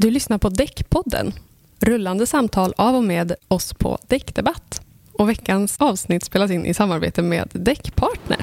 Du lyssnar på Däckpodden, rullande samtal av och med oss på Däckdebatt. Och veckans avsnitt spelas in i samarbete med Däckpartner.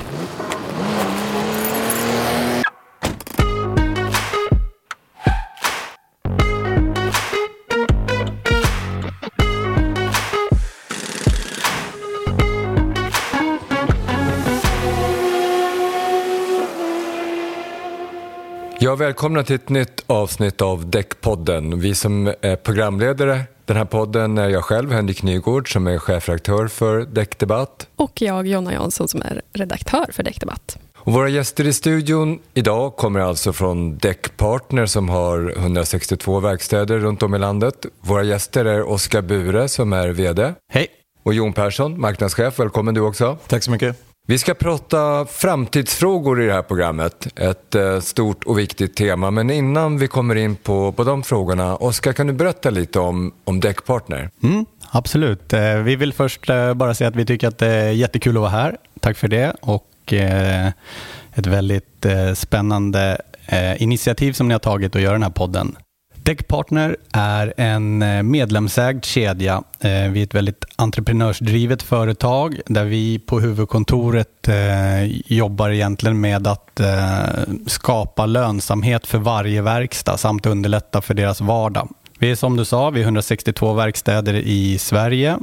Ja, välkomna till ett nytt avsnitt av Däckpodden. Vi som är programledare den här podden är jag själv, Henrik Nygård, som är chefredaktör för Däckdebatt. Och jag, Jonna Jansson, som är redaktör för Däckdebatt. Och våra gäster i studion idag kommer alltså från Däckpartner som har 162 verkstäder runt om i landet. Våra gäster är Oskar Bure som är VD. Hej! Och Jon Persson, marknadschef. Välkommen du också. Tack så mycket. Vi ska prata framtidsfrågor i det här programmet. Ett eh, stort och viktigt tema. Men innan vi kommer in på, på de frågorna, Oskar, kan du berätta lite om, om Däckpartner? Mm, absolut. Eh, vi vill först eh, bara säga att vi tycker att det är jättekul att vara här. Tack för det. Och ett väldigt spännande initiativ som ni har tagit att göra den här podden. Däckpartner är en eh, medlemsägd kedja. Eh, vi är ett väldigt entreprenörsdrivet företag där vi på huvudkontoret eh, jobbar egentligen med att skapa lönsamhet för varje verkstad samt underlätta för deras vardag. Vi är som du sa, vi är 162 verkstäder i Sverige.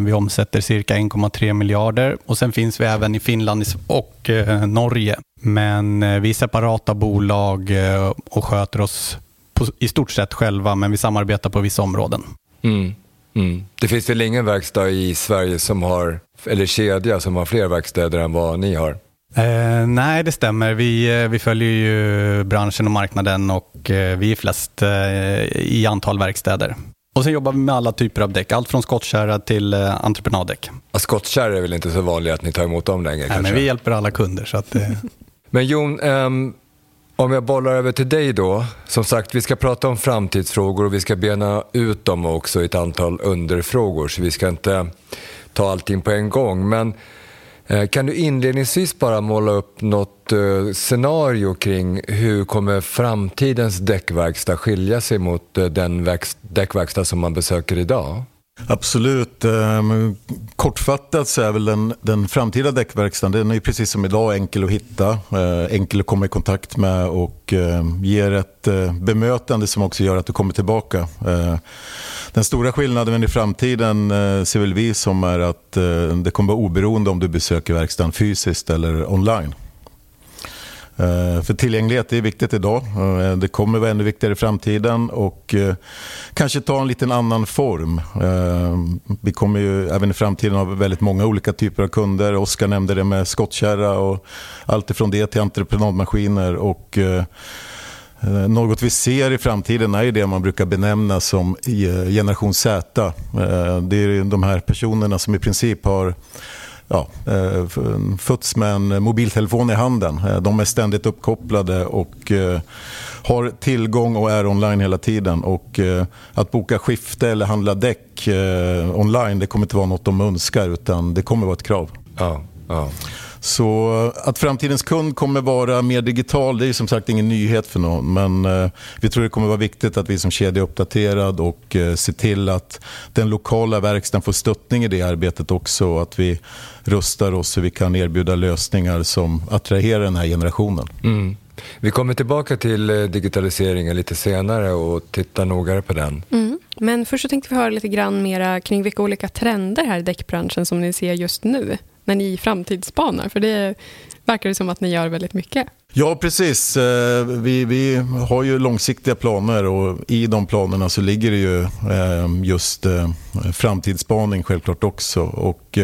Vi omsätter cirka 1,3 miljarder och sen finns vi även i Finland och Norge. Men vi är separata bolag och sköter oss på, i stort sett själva, men vi samarbetar på vissa områden. Mm. Mm. Det finns väl ingen verkstad i Sverige som har, eller kedja som har fler verkstäder än vad ni har? Eh, nej, det stämmer. Vi, eh, vi följer ju branschen och marknaden och eh, vi är flest eh, i antal verkstäder. Och sen jobbar vi med alla typer av däck, allt från skottkärra till eh, entreprenaddäck. Ja, skottkärra är väl inte så vanligt att ni tar emot dem längre? Nej, kanske? men vi hjälper alla kunder. Så att, eh... men Jon, um, om jag bollar över till dig då. Som sagt, vi ska prata om framtidsfrågor och vi ska bena ut dem också i ett antal underfrågor. Så vi ska inte ta allting på en gång. Men eh, kan du inledningsvis bara måla upp något eh, scenario kring hur kommer framtidens däckverkstad skilja sig mot eh, den däckverkstad som man besöker idag? Absolut. Eh, kortfattat så är väl den, den framtida däckverkstaden den är precis som idag enkel att hitta, eh, enkel att komma i kontakt med och eh, ger ett bemötande som också gör att du kommer tillbaka. Den stora skillnaden i framtiden ser väl vi som är att det kommer vara oberoende om du besöker verkstaden fysiskt eller online. Eh, för tillgänglighet är viktigt idag. Eh, det kommer vara ännu viktigare i framtiden och eh, kanske ta en liten annan form. Vi kommer ju även i framtiden ha väldigt många olika typer av kunder. Oskar nämnde det med skottkärra och allt ifrån det till entreprenadmaskiner. Och något vi ser i framtiden är det man brukar benämna som generation Z. Det är de här personerna som i princip har ja, eh, fötts med en mobiltelefon i handen. Eh, de är ständigt uppkopplade och eh, har tillgång och är online hela tiden. Och att boka skifte eller handla däck online det kommer inte vara något de önskar utan det kommer vara ett krav. Ja, ja. Så att framtidens kund kommer vara mer digital, det är som sagt ingen nyhet för någon. Men eh, vi tror det kommer vara viktigt att vi som kedja är uppdaterad och eh, ser till att den lokala verkstaden får stöttning i det arbetet också. Att vi rustar oss så vi kan erbjuda lösningar som attraherar den här generationen. Mm. Vi kommer tillbaka till eh, digitaliseringen lite senare och tittar noggrant på den. Mm. Men först så tänkte vi höra lite grann mera kring vilka olika trender här i däckbranschen som ni ser just nu när ni framtidsspanar? För det verkar det som att ni gör väldigt mycket. Ja, precis. Eh, vi, vi har ju långsiktiga planer och i de planerna så ligger det ju eh, just eh, framtidsspaning självklart också. Och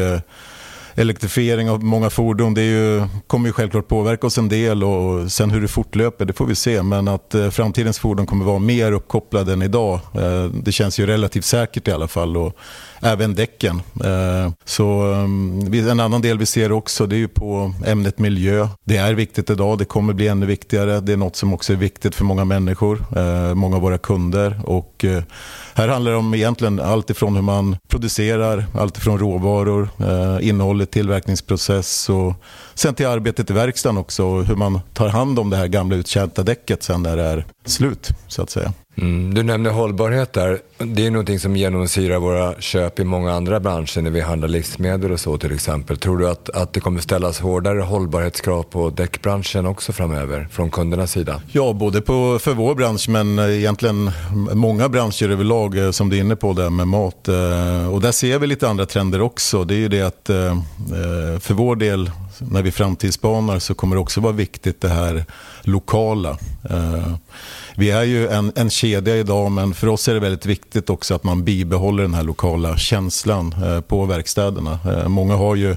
elektrifiering av många fordon det ju, kommer ju självklart påverka oss en del och sen hur det fortlöper det får vi se. Men att eh, framtidens fordon kommer vara mer uppkopplade än idag eh, det känns ju relativt säkert i alla fall. Och även däcken. Eh, så mm, en annan del vi ser också det är ju på ämnet miljö. Det är viktigt idag, det kommer bli ännu viktigare. Det är något som också är viktigt för många människor, eh, många av våra kunder. Och eh, här handlar det om egentligen allt ifrån hur man producerar, allt ifrån råvaror, innehållet, tillverkningsprocess och sen till arbetet i verkstaden också. och Hur man tar hand om det här gamla uttjänta däcket sen när det är slut så att säga. Mm, du nämnde hållbarhet där. Det är någonting som genomsyrar våra köp i många andra branscher när vi handlar livsmedel och så till exempel. Tror du att, att det kommer ställas hårdare hållbarhetskrav på däckbranschen också framöver från kundernas sida? Ja, både på, för vår bransch men eh, egentligen många branscher överlag eh, som du är inne på där med mat. Eh, och där ser vi lite andra trender också. Det är ju det att för vår del när vi framtidsspanar så kommer det också vara viktigt det här lokala. Vi är ju en, en kedja idag men för oss är det väldigt viktigt också att man bibehåller den här lokala känslan eh, på verkstäderna. Eh, många har ju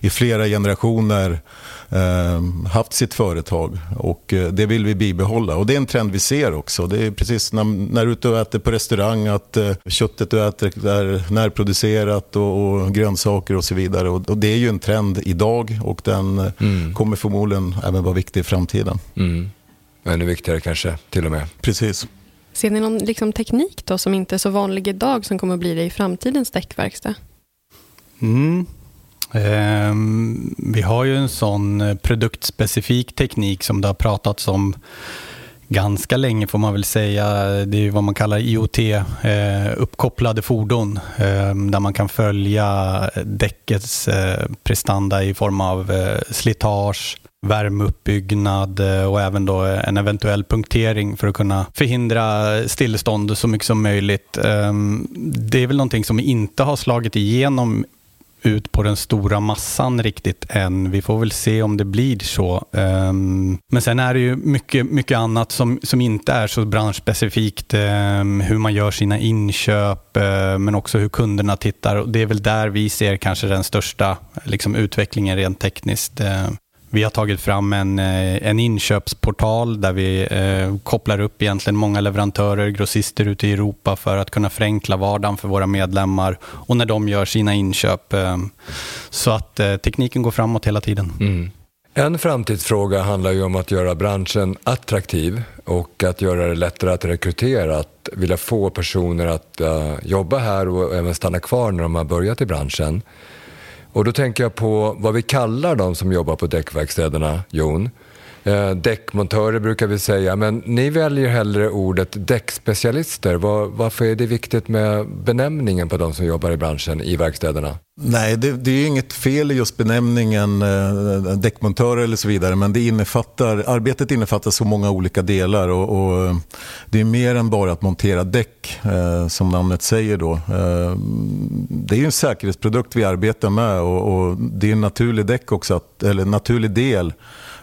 i flera generationer eh, haft sitt företag och det vill vi bibehålla. Och det är en trend vi ser också. Det är precis när, när du är ute och äter på restaurang att köttet du äter är närproducerat och, och grönsaker och så vidare. Och, och, det är ju en trend idag och den mm. kommer förmodligen även vara viktig i framtiden. Mm. Ännu viktigare kanske till och med. Precis. Ser ni någon liksom, teknik då som inte är så vanlig idag som kommer att bli det i framtidens däckverkstad? Mm. Um, vi har ju en sån eh, produktspecifik teknik som det har pratats om ganska länge får man väl säga. Det är vad man kallar IoT, eh, uppkopplade fordon, eh, där man kan följa däckets eh, prestanda i form av eh, slitage, värmeuppbyggnad eh, och även då eh, en eventuell punktering för att kunna förhindra stillestånd så mycket som möjligt. Ehm, det är väl någonting som inte har slagit igenom ut på den stora massan riktigt än. Vi får väl se om det blir så. Ehm, men sen är det ju mycket, mycket annat som, som inte är så branschspecifikt. Ehm, hur man gör sina inköp, eh, men också hur kunderna tittar. Det är väl där vi ser kanske den största liksom, utvecklingen rent tekniskt. Vi har tagit fram en, eh, en inköpsportal där vi eh, kopplar upp egentligen många leverantörer, grossister ute i Europa för att kunna förenkla vardagen för våra medlemmar och när de gör sina inköp. Eh, så att eh, tekniken går framåt hela tiden. Mm. En framtidsfråga handlar ju om att göra branschen attraktiv och att göra det lättare att rekrytera, att vilja få personer att uh, jobba här och även stanna kvar när de har börjat i branschen. Och då tänker jag på vad vi kallar de som jobbar på däckverkstäderna, Jon. Eh, däckmontörer brukar vi säga, men ni väljer hellre ordet däckspecialister. Var, varför är det viktigt med benämningen på de som jobbar i branschen i verkstäderna? Nej, det, det är inget fel i just benämningen eh, däckmontörer eller så vidare, men det innefattar, arbetet innefattar så många olika delar och, och eh, det är mer än bara att montera däck, eh, som namnet säger då. Eh, det är ju en säkerhetsprodukt vi arbetar med och, och det är en naturlig däck också, att, eller en naturlig del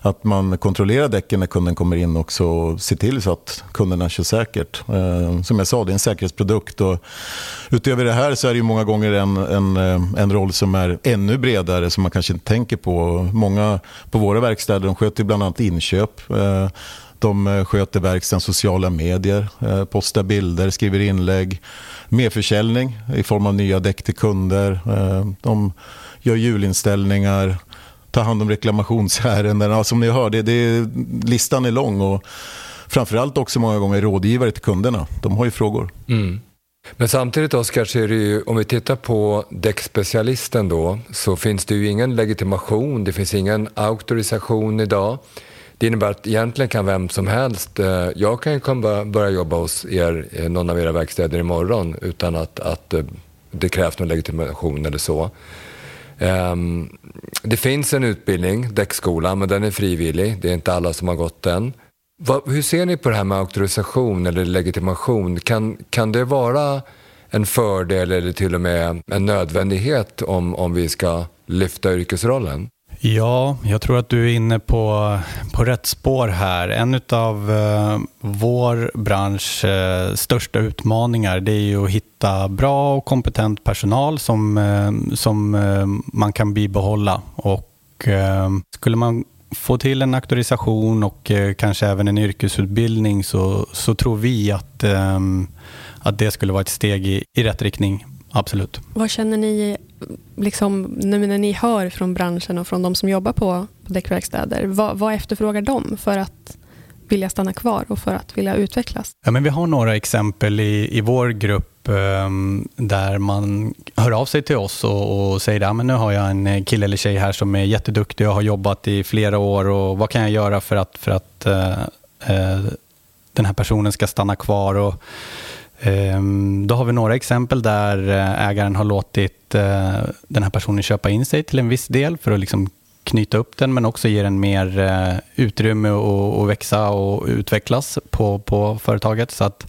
att man kontrollerar däcken när kunden kommer in också och ser till så att kunderna kör säkert. Eh, som jag sa, det är en säkerhetsprodukt. Och utöver det här så är det många gånger en, en, en en roll som är ännu bredare som man kanske inte tänker på. Många på våra verkstäder de sköter bland annat inköp. Eh, de eh, sköter verkstadens sociala medier, eh, postar bilder, skriver inlägg, merförsäljning i form av nya däck till kunder. De gör julinställningar, tar hand om reklamationsärenden. Ja, som ni hör, det, det, listan är lång och framförallt också många gånger rådgivare till kunderna. De har ju frågor. Mm. Men samtidigt Oskar, så är det ju, om vi tittar på däckspecialisten då, så finns det ju ingen legitimation, det finns ingen auktorisation idag. Det innebär att egentligen kan vem som helst, eh, jag kan ju komma, börja jobba hos er, eh, någon av era verkstäder imorgon utan att, att eh, det krävs någon legitimation eller så. Ehm, det finns en utbildning, däckskolan, men den är frivillig. Det är inte alla som har gått den. Va, hur ser ni på det här med auktorisation eller legitimation? Kan, kan det vara en fördel eller till och med en nödvändighet om, om vi ska lyfta yrkesrollen? Ja, jag tror att du är inne på, på rätt spår här. En av eh, vår branschs eh, största utmaningar det är ju att hitta bra och kompetent personal som, eh, som eh, man kan bibehålla. Och, eh, skulle man få till en auktorisation och eh, kanske även en yrkesutbildning så, så tror vi att, att det skulle vara ett steg i, i rätt riktning. Absolut. Vad känner ni liksom, när ni hör från branschen och från de som jobbar på, på däckverkstäder? Vad, vad efterfrågar de för att vilja stanna kvar och för att vilja utvecklas? Ja, men vi har några exempel i, i vår grupp Ehm, där man hör av sig till oss och, och säger att nu har jag en eh, kille eller tjej här som är jätteduktig och har jobbat i flera år och vad kan jag göra för att, för att eh, eh den här personen ska stanna kvar. Och, eh, då har vi några exempel där eh, ägaren har låtit eh, den här personen köpa in sig till en viss del för att liksom knyta upp den men också ge den mer eh, utrymme att växa och utvecklas på, på företaget. Så att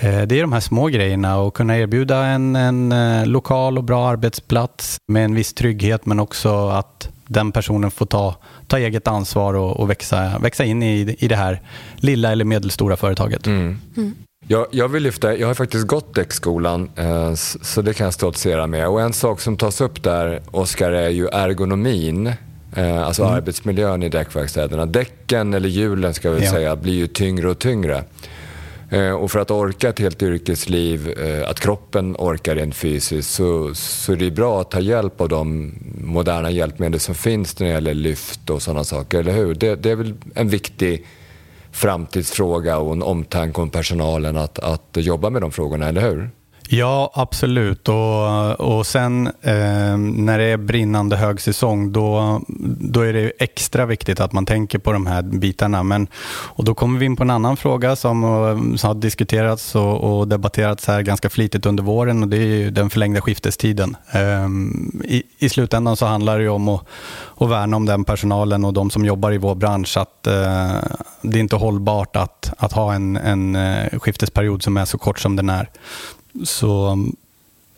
det är de här små grejerna och kunna erbjuda en, en eh, lokal och bra arbetsplats med en viss trygghet men också att den personen får ta, ta eget ansvar och, och växa, växa in i, i det här lilla eller medelstora företaget. Mm. Mm. Jag, jag, vill lyfta, jag har faktiskt gått däckskolan eh, så det kan jag stoltsera med. Och en sak som tas upp där, Oskar, är ju ergonomin. Alltså mm. arbetsmiljön i däckverkstäderna. Däcken, eller hjulen ska vi ja. säga, blir ju tyngre och tyngre. Eh, och för att orka ett helt yrkesliv, eh, att kroppen orkar rent fysiskt, så, så det är bra att ta hjälp av de moderna hjälpmedel som finns när det gäller lyft och sådana saker, eller hur? Det, det är väl en viktig framtidsfråga och en omtanke om personalen att, att jobba med de frågorna, eller hur? Ja, absolut. Och, och sen eh, när det är brinnande högsäsong då, då är det extra viktigt att man tänker på de här bitarna. Men, och då kommer vi in på en annan fråga som, som har diskuterats och, och, debatterats här ganska flitigt under våren och det är den förlängda skiftestiden. Eh, i, I slutändan så handlar det om att, att värna om den personalen och de som jobbar i vår bransch. Att, eh, det är inte hållbart att, att ha en, en eh, skiftesperiod som är så kort som den är. Så,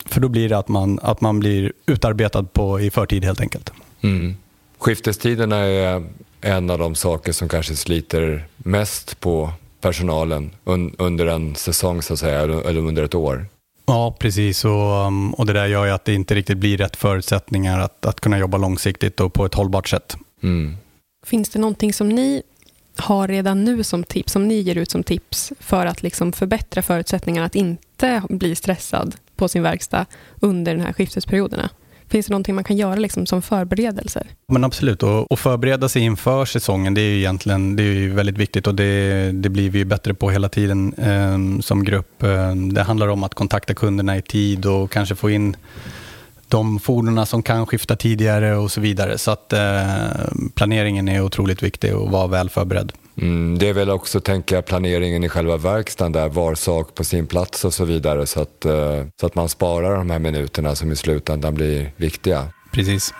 för då blir det att man, att man blir utarbetad på, i förtid helt enkelt. Mm. Skiftestiderna är en av de saker som kanske sliter mest på personalen un, under en säsong så att säga, eller under ett år. Ja, precis. Och, um, och det där gör ju att det inte riktigt blir rätt förutsättningar att, att kunna jobba långsiktigt och på ett hållbart sätt. Mm. Finns det någonting som ni har redan nu som tips, som ni ger ut som tips för att liksom förbättra förutsättningarna att inte bli stressad på sin verkstad under den här skiftesperioderna? Finns det någonting man kan göra liksom som förberedelser? Men absolut, och, och förbereda sig inför säsongen det är ju egentligen det är väldigt viktigt och det, det blir vi bättre på hela tiden eh, som grupp. Ehm, det handlar om att kontakta kunderna i tid och kanske få in de fordonen som kan skifta tidigare och så vidare. Så att eh, planeringen är otroligt viktig och vara väl förberedd. Mm, det är väl också, tänker jag, planeringen i själva verkstaden där, var sak på sin plats och så vidare så att, eh, så att man sparar de här minuterna som i slutändan blir viktiga. Precis.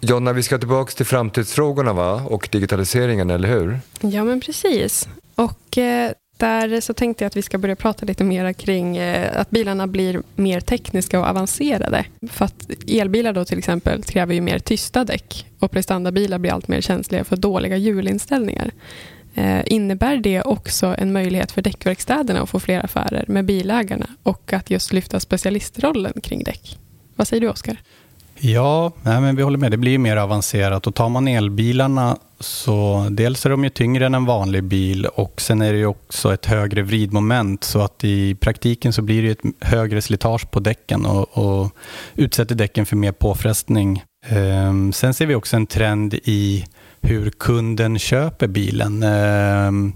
Jonna, vi ska tillbaka till framtidsfrågorna va? och digitaliseringen, eller hur? Ja, men precis. Och eh, där så tänkte jag att vi ska börja prata lite mer kring eh, att bilarna blir mer tekniska och avancerade. För att elbilar då till exempel kräver ju mer tysta däck och prestandabilar blir allt mer känsliga för dåliga hjulinställningar. Eh, innebär det också en möjlighet för däckverkstäderna att få fler affärer med bilägarna och att just lyfta specialistrollen kring däck? Vad säger du Oskar? Ja, nej, men vi håller med. Det blir mer avancerat och tar man elbilarna så dels är de ju tyngre än en vanlig bil och sen är det ju också ett högre vridmoment så att i praktiken så blir det ett högre slitage på däcken och, och utsätter däcken för mer påfrestning. Um, sen ser vi också en trend i hur kunden köper bilen. Um,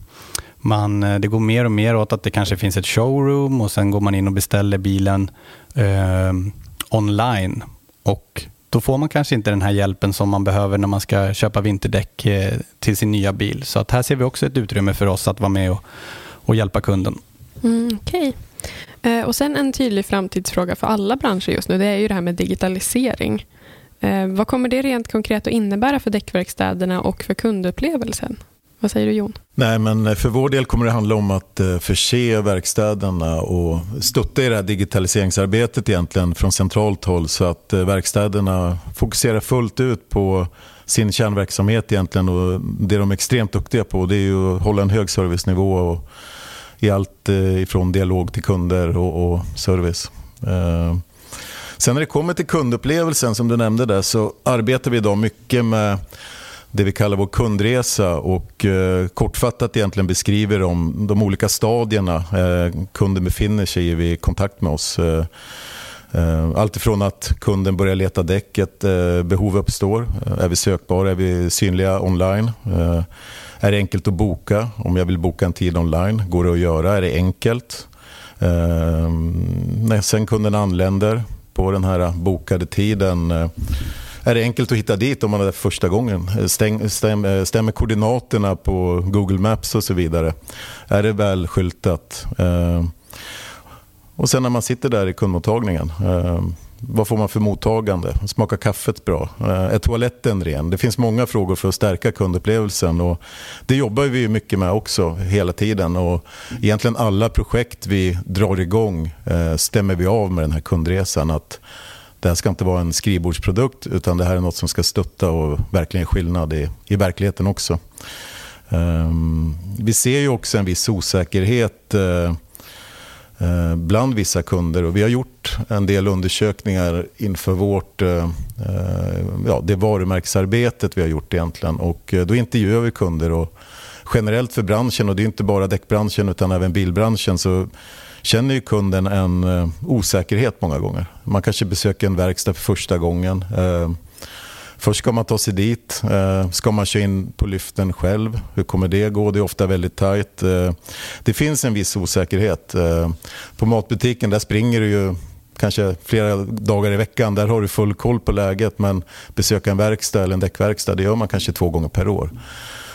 man, det går mer och mer åt att det kanske finns ett showroom och sen går man in och beställer bilen um, online och då får man kanske inte den här hjälpen som man behöver när man ska köpa vinterdäck eh, till sin nya bil. Så att här ser vi också ett utrymme för oss att vara med och, och hjälpa kunden. Mm, Okej. Okay. Och sen en tydlig framtidsfråga för alla branscher just nu, det är ju det här med digitalisering. Eh, vad kommer det rent konkret att innebära för däckverkstäderna och för kundupplevelsen? Vad säger du Jon? Nej, men eh, för vår del kommer det handla om att eh, förse verkstäderna och stötta i det här digitaliseringsarbetet egentligen från centralt håll så att eh, verkstäderna fokuserar fullt ut på sin kärnverksamhet egentligen och det de är extremt duktiga på det är ju att hålla en hög servicenivå och i allt ifrån dialog till kunder och, och service. Sen när det kommer till kundupplevelsen som du nämnde där så arbetar vi idag mycket med det vi kallar vår kundresa och eh, kortfattat egentligen beskriver de, de olika stadierna eh, kunden befinner sig i vid kontakt med oss. Eh, eh allt ifrån att kunden börjar leta däcket, eh, behov uppstår. Eh, är vi sökbara? Är vi synliga online? Eh, är det enkelt att boka? Om jag vill boka en tid online, går det att göra? Är det enkelt? Eh, när sen kunden anländer på den här bokade tiden eh, är det enkelt att hitta dit om man är där första gången. Eh, stäng, stäm, eh, stämmer koordinaterna på Google Maps och så vidare. Är det väl skyltat? Eh, och sen när man sitter där i kundmottagningen. Eh, vad får man för mottagande? Smakar kaffet bra? Eh, är toaletten ren? Det finns många frågor för att stärka kundupplevelsen. Och det jobbar vi mycket med också hela tiden. Och egentligen alla projekt vi drar igång eh, stämmer vi av med den här kundresan. Att det här ska inte vara en skrivbordsprodukt utan det här är något som ska stötta och verkligen skillnad i, i verkligheten också. Um, vi ser ju också en viss osäkerhet uh, uh, bland vissa kunder och vi har gjort en del undersökningar inför vårt, uh, ja, det varumärkesarbetet vi har gjort egentligen och då intervjuar vi kunder och generellt för branschen och det är inte bara däckbranschen utan även bilbranschen så känner ju kunden en eh, osäkerhet många gånger. Man kanske besöker en verkstad för första gången. Eh, först ska man ta sig dit. Eh, ska man köra in på lyften själv? Hur kommer det gå? Det är ofta väldigt tajt. det finns en viss osäkerhet. på matbutiken där springer du ju kanske flera dagar i veckan. Där har du full koll på läget. Men besöka en verkstad eller en däckverkstad det gör man kanske två gånger per år.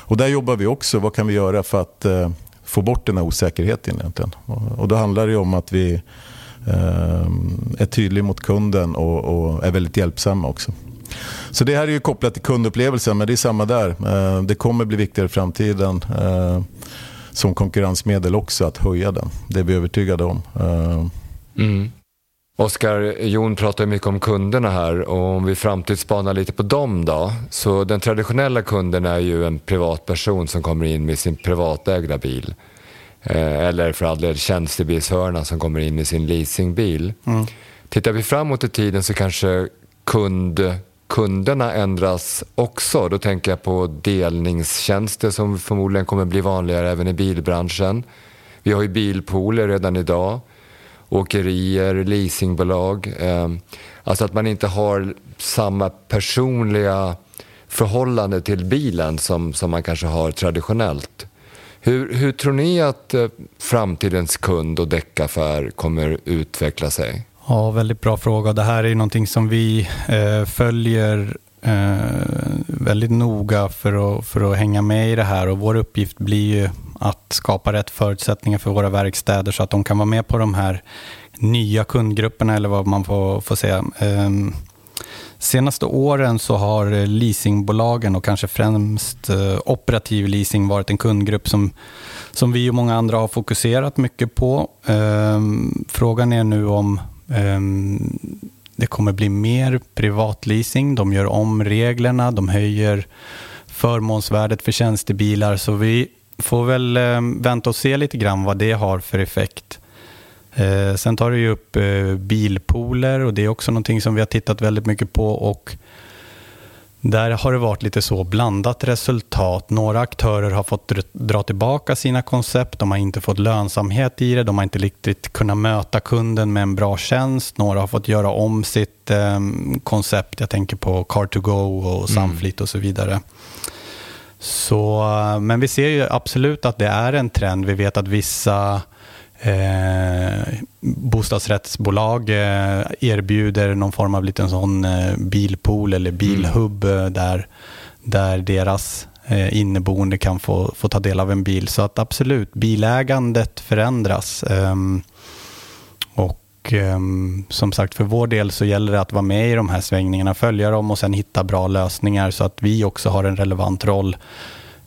Och där jobbar vi också. Vad kan vi göra för att få bort den här osäkerheten egentligen. Och då handlar det om att vi eh, är tydliga mot kunden och, är väldigt hjälpsamma också. Så det här är ju kopplat till kundupplevelsen, men det är samma där. Eh, det kommer bli viktigare i framtiden eh, som konkurrensmedel också att höja den. Det är vi övertygade om. Mm. Oskar, Jon pratar mycket om kunderna här och om vi framtidsspanar lite på dem då. Så den traditionella kunden är ju en privatperson som kommer in med sin privatägda bil. Eh, eller för all del tjänstebilshörna som kommer in med sin leasingbil. Mm. Tittar vi framåt i tiden så kanske kund, kunderna ändras också. Då tänker jag på delningstjänster som förmodligen kommer bli vanligare även i bilbranschen. Vi har ju bilpooler redan idag åkerier, leasingbolag. Ehm, alltså att man inte har samma personliga förhållande till bilen som, som man kanske har traditionellt. Hur, hur tror ni att eh, framtidens kund och däckaffär kommer utveckla sig? Ja, väldigt bra fråga. Det här är ju någonting som vi eh, följer eh, väldigt noga för att, för att hänga med i det här och vår uppgift blir ju att skapa rätt förutsättningar för våra verkstäder så att de kan vara med på de här nya kundgrupperna eller vad man får, får säga. Um, senaste åren så har leasingbolagen och kanske främst uh, operativ leasing varit en kundgrupp som, som vi och många andra har fokuserat mycket på. Um, frågan är nu om um, det kommer bli mer privatleasing. De gör om reglerna, de höjer förmånsvärdet för tjänstebilar. Så vi får väl eh, vänta och se lite grann vad det har för effekt. Eh, sen tar det ju upp eh, bilpooler och det är också någonting som vi har tittat väldigt mycket på. och där har det varit lite så blandat resultat. Några aktörer har fått dra tillbaka sina koncept. De har inte fått lönsamhet i det. De har inte riktigt kunnat möta kunden med en bra tjänst. Några har fått göra om sitt eh, koncept. Jag tänker på Car2Go och Samflit och så vidare. Så, men vi ser ju absolut att det är en trend. Vi vet att vissa eh, bostadsrättsbolag eh, erbjuder någon form av liten sån eh, bilpool eller bilhubb mm. där, där deras eh, inneboende kan få, få ta del av en bil. Så att absolut, bilägandet förändras. Ehm, och ehm, som sagt, för vår del så gäller det att vara med i de här svängningarna, följa dem och sen hitta bra lösningar så att vi också har en relevant roll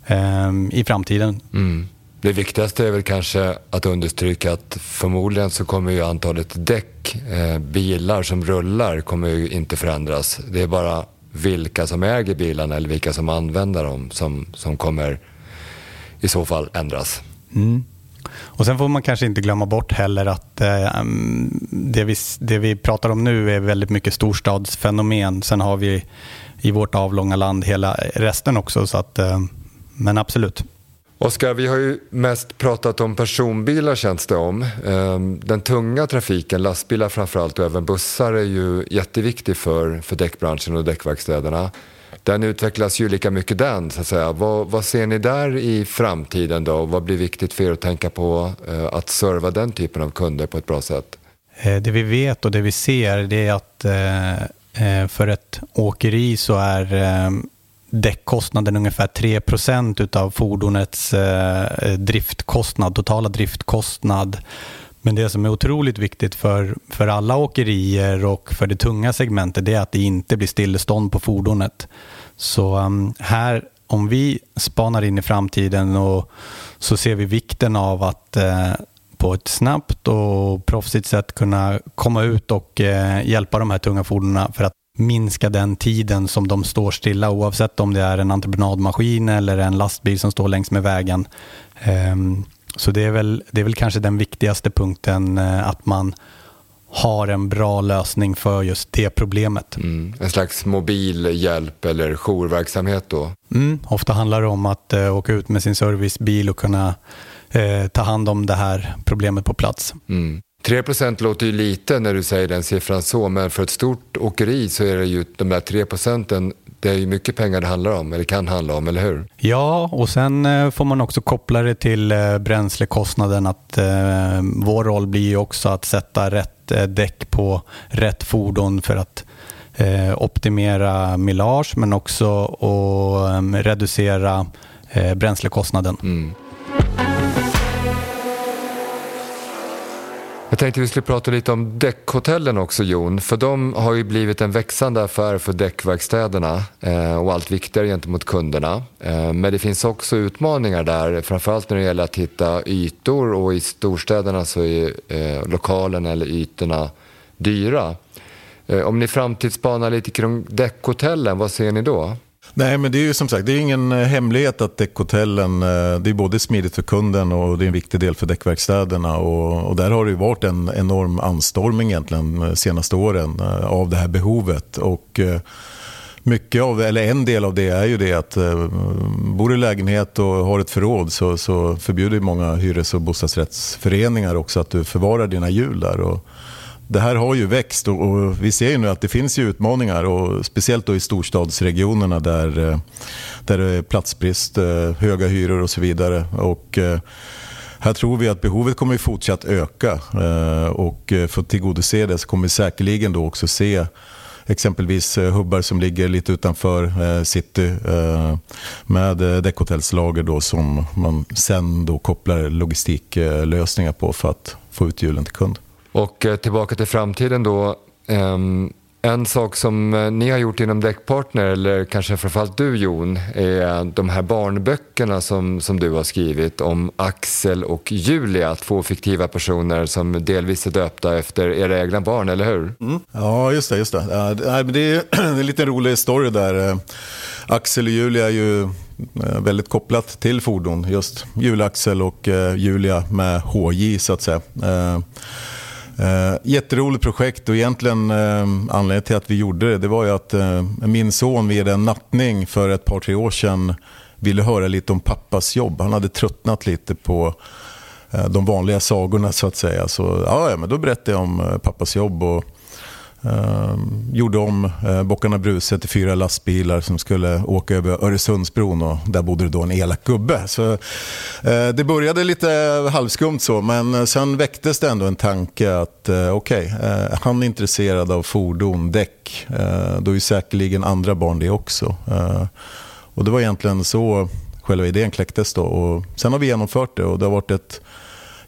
ehm, i framtiden. Mm. Det viktigaste är väl kanske att understryka att förmodligen så kommer ju antalet däck, eh, bilar som rullar, kommer ju inte förändras. Det är bara vilka som äger bilarna eller vilka som använder dem som, som kommer i så fall ändras. Mm. Och Sen får man kanske inte glömma bort heller att eh, mm, det, vi, det vi pratar om nu är väldigt mycket storstadsfenomen. Sen har vi i vårt avlånga land hela resten också. Så att, eh, men absolut. Oskar, vi har ju mest pratat om personbilar känns det om. Ehm, den tunga trafiken, lastbilar framförallt och även bussar är ju jätteviktig för, för däckbranschen och däckverkstäderna. Den utvecklas ju lika mycket den, så att säga. Vad, vad ser ni där i framtiden då? Vad blir viktigt för er att tänka på eh, att serva den typen av kunder på ett bra sätt? Eh, det vi vet och det vi ser det är att eh, för ett åkeri så är däckkostnaden ungefär 3% av fordonets driftkostnad, totala driftkostnad. Men det som är otroligt viktigt för, för alla åkerier och för det tunga segmentet det är att det inte blir stillestånd på fordonet. Så um, här, om vi spanar in i framtiden och så ser vi vikten av att eh, på ett snabbt och proffsigt sätt kunna komma ut och eh, hjälpa de här tunga fordonen för att minska den tiden som de står stilla oavsett om det är en entreprenadmaskin eller en lastbil som står längs med vägen. Um, så det är, väl, det är väl kanske den viktigaste punkten, eh, att man har en bra lösning för just det problemet. Mm. En slags mobil hjälp eller jourverksamhet då? Mm. Ofta handlar det om att uh, åka ut med sin servicebil och kunna uh, ta hand om det här problemet på plats. Mm. 3 låter ju lite när du säger den siffran så, men för ett stort åkeri så är det ju de där 3 procenten det är ju mycket pengar det handlar om, eller kan handla om, eller hur? Ja, och sen eh, får man också koppla det till eh, bränslekostnaden. Att eh, vår roll blir ju också att sätta rätt däck på rätt fordon för att optimera millage, men också att reducera bränslekostnaden. Mm. Jag tänkte vi skulle prata lite om däckhotellen också Jon, för de har ju blivit en växande affär för däckverkstäderna eh, och allt viktigare gentemot kunderna. Eh, men det finns också utmaningar där, framförallt när det gäller att hitta ytor och i storstäderna så är eh, lokalen eller ytorna dyra. Om ni framtidsspanar lite kring däckhotellen, vad ser ni då? Nej, men det är ju som sagt det är ingen eh, hemlighet att däckhotellen, eh, det är både smidigt för kunden och det är en viktig del för däckverkstäderna. Och, och där har det ju varit en enorm anstormning egentligen de senaste åren av det här behovet. Och, mycket av, eller en del av det är ju det att bor du i lägenhet och har ett förråd så, så förbjuder många hyres och bostadsrättsföreningar också att du förvarar dina hjul där. Och, det här har ju växt och, och, vi ser ju nu att det finns ju utmaningar och speciellt då i storstadsregionerna där, eh, där det är platsbrist, eh, höga hyror och så vidare. Och, eh, här tror vi att behovet kommer fortsatt öka och för att tillgodose det så kommer vi säkerligen då också se exempelvis hubbar som ligger lite utanför city med däckhotellslager då som man sen då kopplar logistiklösningar på för att få ut hjulen till kund. Och eh, tillbaka till framtiden då. Ehm, en sak som eh, ni har gjort inom Däckpartner, eller kanske framförallt du Jon, är de här barnböckerna som, som du har skrivit om Axel och Julia, två fiktiva personer som delvis är döpta efter era egna barn, eller hur? Mm. Ja, just det. Just det. Ja, det är en liten rolig story där. Eh, Axel och Julia är ju väldigt kopplat till fordon, just Julaxel och Julia med HJ så att säga. Eh, jätteroligt projekt och egentligen eh, anledningen till att vi gjorde det, det var ju att eh, min son vid en nattning för ett par, tre år sedan ville höra lite om pappas jobb. Han hade tröttnat lite på eh, de vanliga sagorna så att säga. Så ja, men då berättade jag om eh, pappas jobb och Ehm, gjorde om eh, Bockarna Bruse till fyra lastbilar som skulle åka över Öresundsbron och där bodde det då en elak gubbe. Så, eh, det började lite halvskumt så men eh, sen väcktes det ändå en tanke att eh, okej, okay, han är intresserad av fordon, däck, då är säkerligen andra barn det också. och det var egentligen så själva idén kläcktes då och sen har vi genomfört det och det har varit ett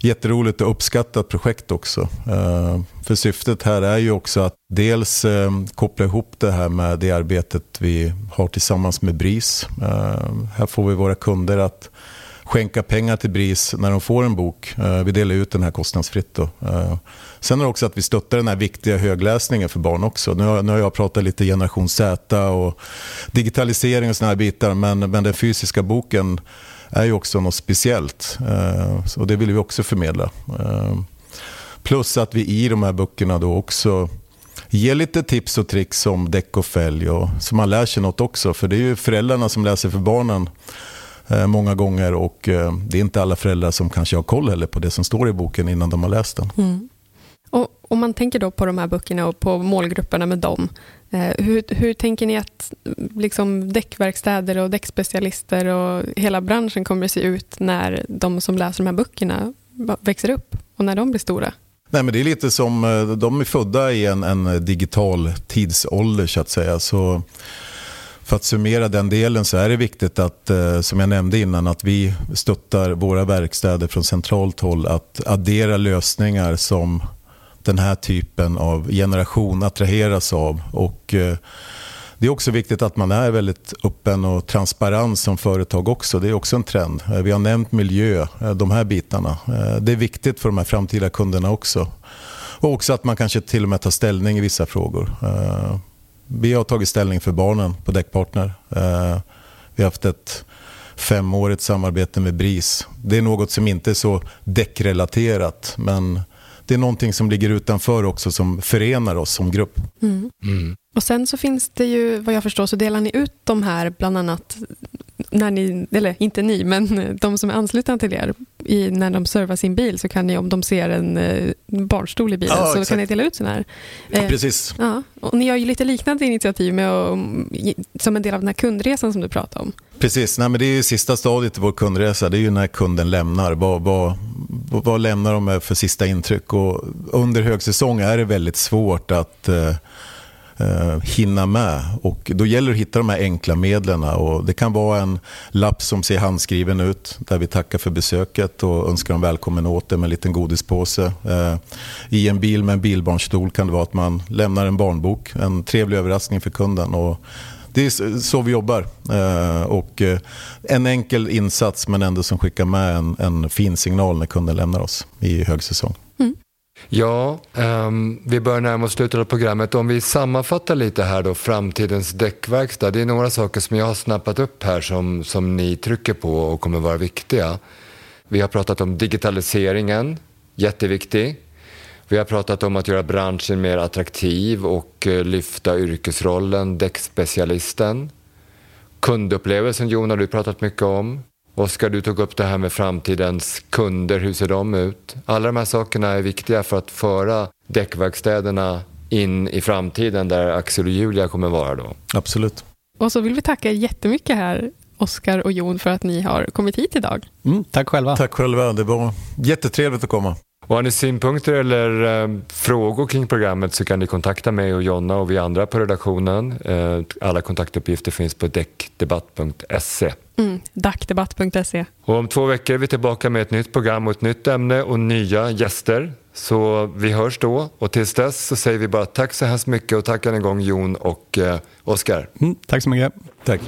jätteroligt och uppskattat projekt också. Eh, för syftet här är ju också att dels eh, koppla ihop det här med det arbetet vi har tillsammans med BRIS. Eh, här får vi våra kunder att skänka pengar till BRIS när de får en bok. Vi delar ut den här kostnadsfritt. Då. Sen är det också att vi stöttar den här viktiga högläsningen för barn också. Nu har, nu har jag pratat lite generation Z och digitalisering och sådana här bitar men, men den fysiska boken är ju också något speciellt. Eh, och det vill vi också förmedla. Eh, plus att vi i de här böckerna då också ger lite tips och tricks om däck och fälg. Och, så man lär sig något också. För det är ju föräldrarna som läser för barnen eh, många gånger. Och det är inte alla föräldrar som kanske har koll heller på det som står i boken innan de har läst den. Mm. Om man tänker då på de här böckerna och på målgrupperna med dem. Eh, hur, hur tänker ni att liksom, däckverkstäder och däckspecialister och hela branschen kommer att se ut när de som läser de här böckerna växer upp och när de blir stora? Nej, men det är lite som, eh, de är födda i en, en digital tidsålder så att säga. Så för att summera den delen så är det viktigt att, eh, som jag nämnde innan, att vi stöttar våra verkstäder från centralt håll att addera lösningar som den här typen av generation attraheras av. Och, eh, det är också viktigt att man är väldigt öppen och transparent som företag också. Det är också en trend. Eh, vi har nämnt miljö, eh, de här bitarna. Eh, det är viktigt för de här framtida kunderna också. Och också att man kanske till och med tar ställning i vissa frågor. Eh, vi har tagit ställning för barnen på Däckpartner. Eh, vi har haft ett femårigt samarbete med BRIS. Det är något som inte är så däckrelaterat men det är någonting som ligger utanför också som förenar oss som grupp. Mm. Mm. Och sen så finns det ju, vad jag förstår, så delar ni ut de här bland annat när ni, eller inte ni, men de som är anslutna till er, i, när de servar sin bil så kan ni, om de ser en eh, barnstol i bilen, ja, så exakt. kan ni dela ut sådana här. Eh, Precis. Ja, och ni har ju lite liknande initiativ med att, som en del av den här kundresan som du pratade om. Precis, Nej, men det är ju sista stadiet i vår kundresa, det är ju när kunden lämnar. Vad, vad, vad lämnar de med för sista intryck? Och under högsäsong är det väldigt svårt att eh, eh, hinna med. Och då gäller det att hitta de här enkla medlen. Och det kan vara en lapp som ser handskriven ut där vi tackar för besöket och önskar dem välkommen åter med en liten godispåse. Eh, I en bil med en bilbarnstol kan det vara att man lämnar en barnbok. En trevlig överraskning för kunden. Och det är så vi jobbar. Eh, och eh, en enkel insats men ändå som skickar med en, en fin signal när kunden lämnar oss i högsäsong. Mm. Ja, um, vi börjar närma oss slutet av programmet. Om vi sammanfattar lite här då, framtidens däckverkstad. Det är några saker som jag har snappat upp här som, som ni trycker på och kommer vara viktiga. Vi har pratat om digitaliseringen, jätteviktig. Vi har pratat om att göra branschen mer attraktiv och eh, lyfta yrkesrollen däckspecialisten. Kundupplevelsen Jon har du pratat mycket om. Oskar, du tog upp det här med framtidens kunder, hur ser de ut? Alla de här sakerna är viktiga för att föra däckverkstäderna in i framtiden där Axel och Julia kommer vara då. Absolut. Och så vill vi tacka jättemycket här, Oskar och Jon, för att ni har kommit hit idag. Mm, tack själva. Tack själva, det var jättetrevligt att komma. Och har ni synpunkter eller eh, frågor kring programmet så kan ni kontakta mig och Jonna och vi andra på redaktionen. Eh, alla kontaktuppgifter finns på däckdebatt.se. Mm, dackdebatt.se. Och om två veckor är vi tillbaka med ett nytt program och ett nytt ämne och nya gäster. Så vi hörs då och tills dess så säger vi bara tack så hemskt mycket och tack än en gång Jon och eh, Oskar. Mm, tack så mycket. Tack.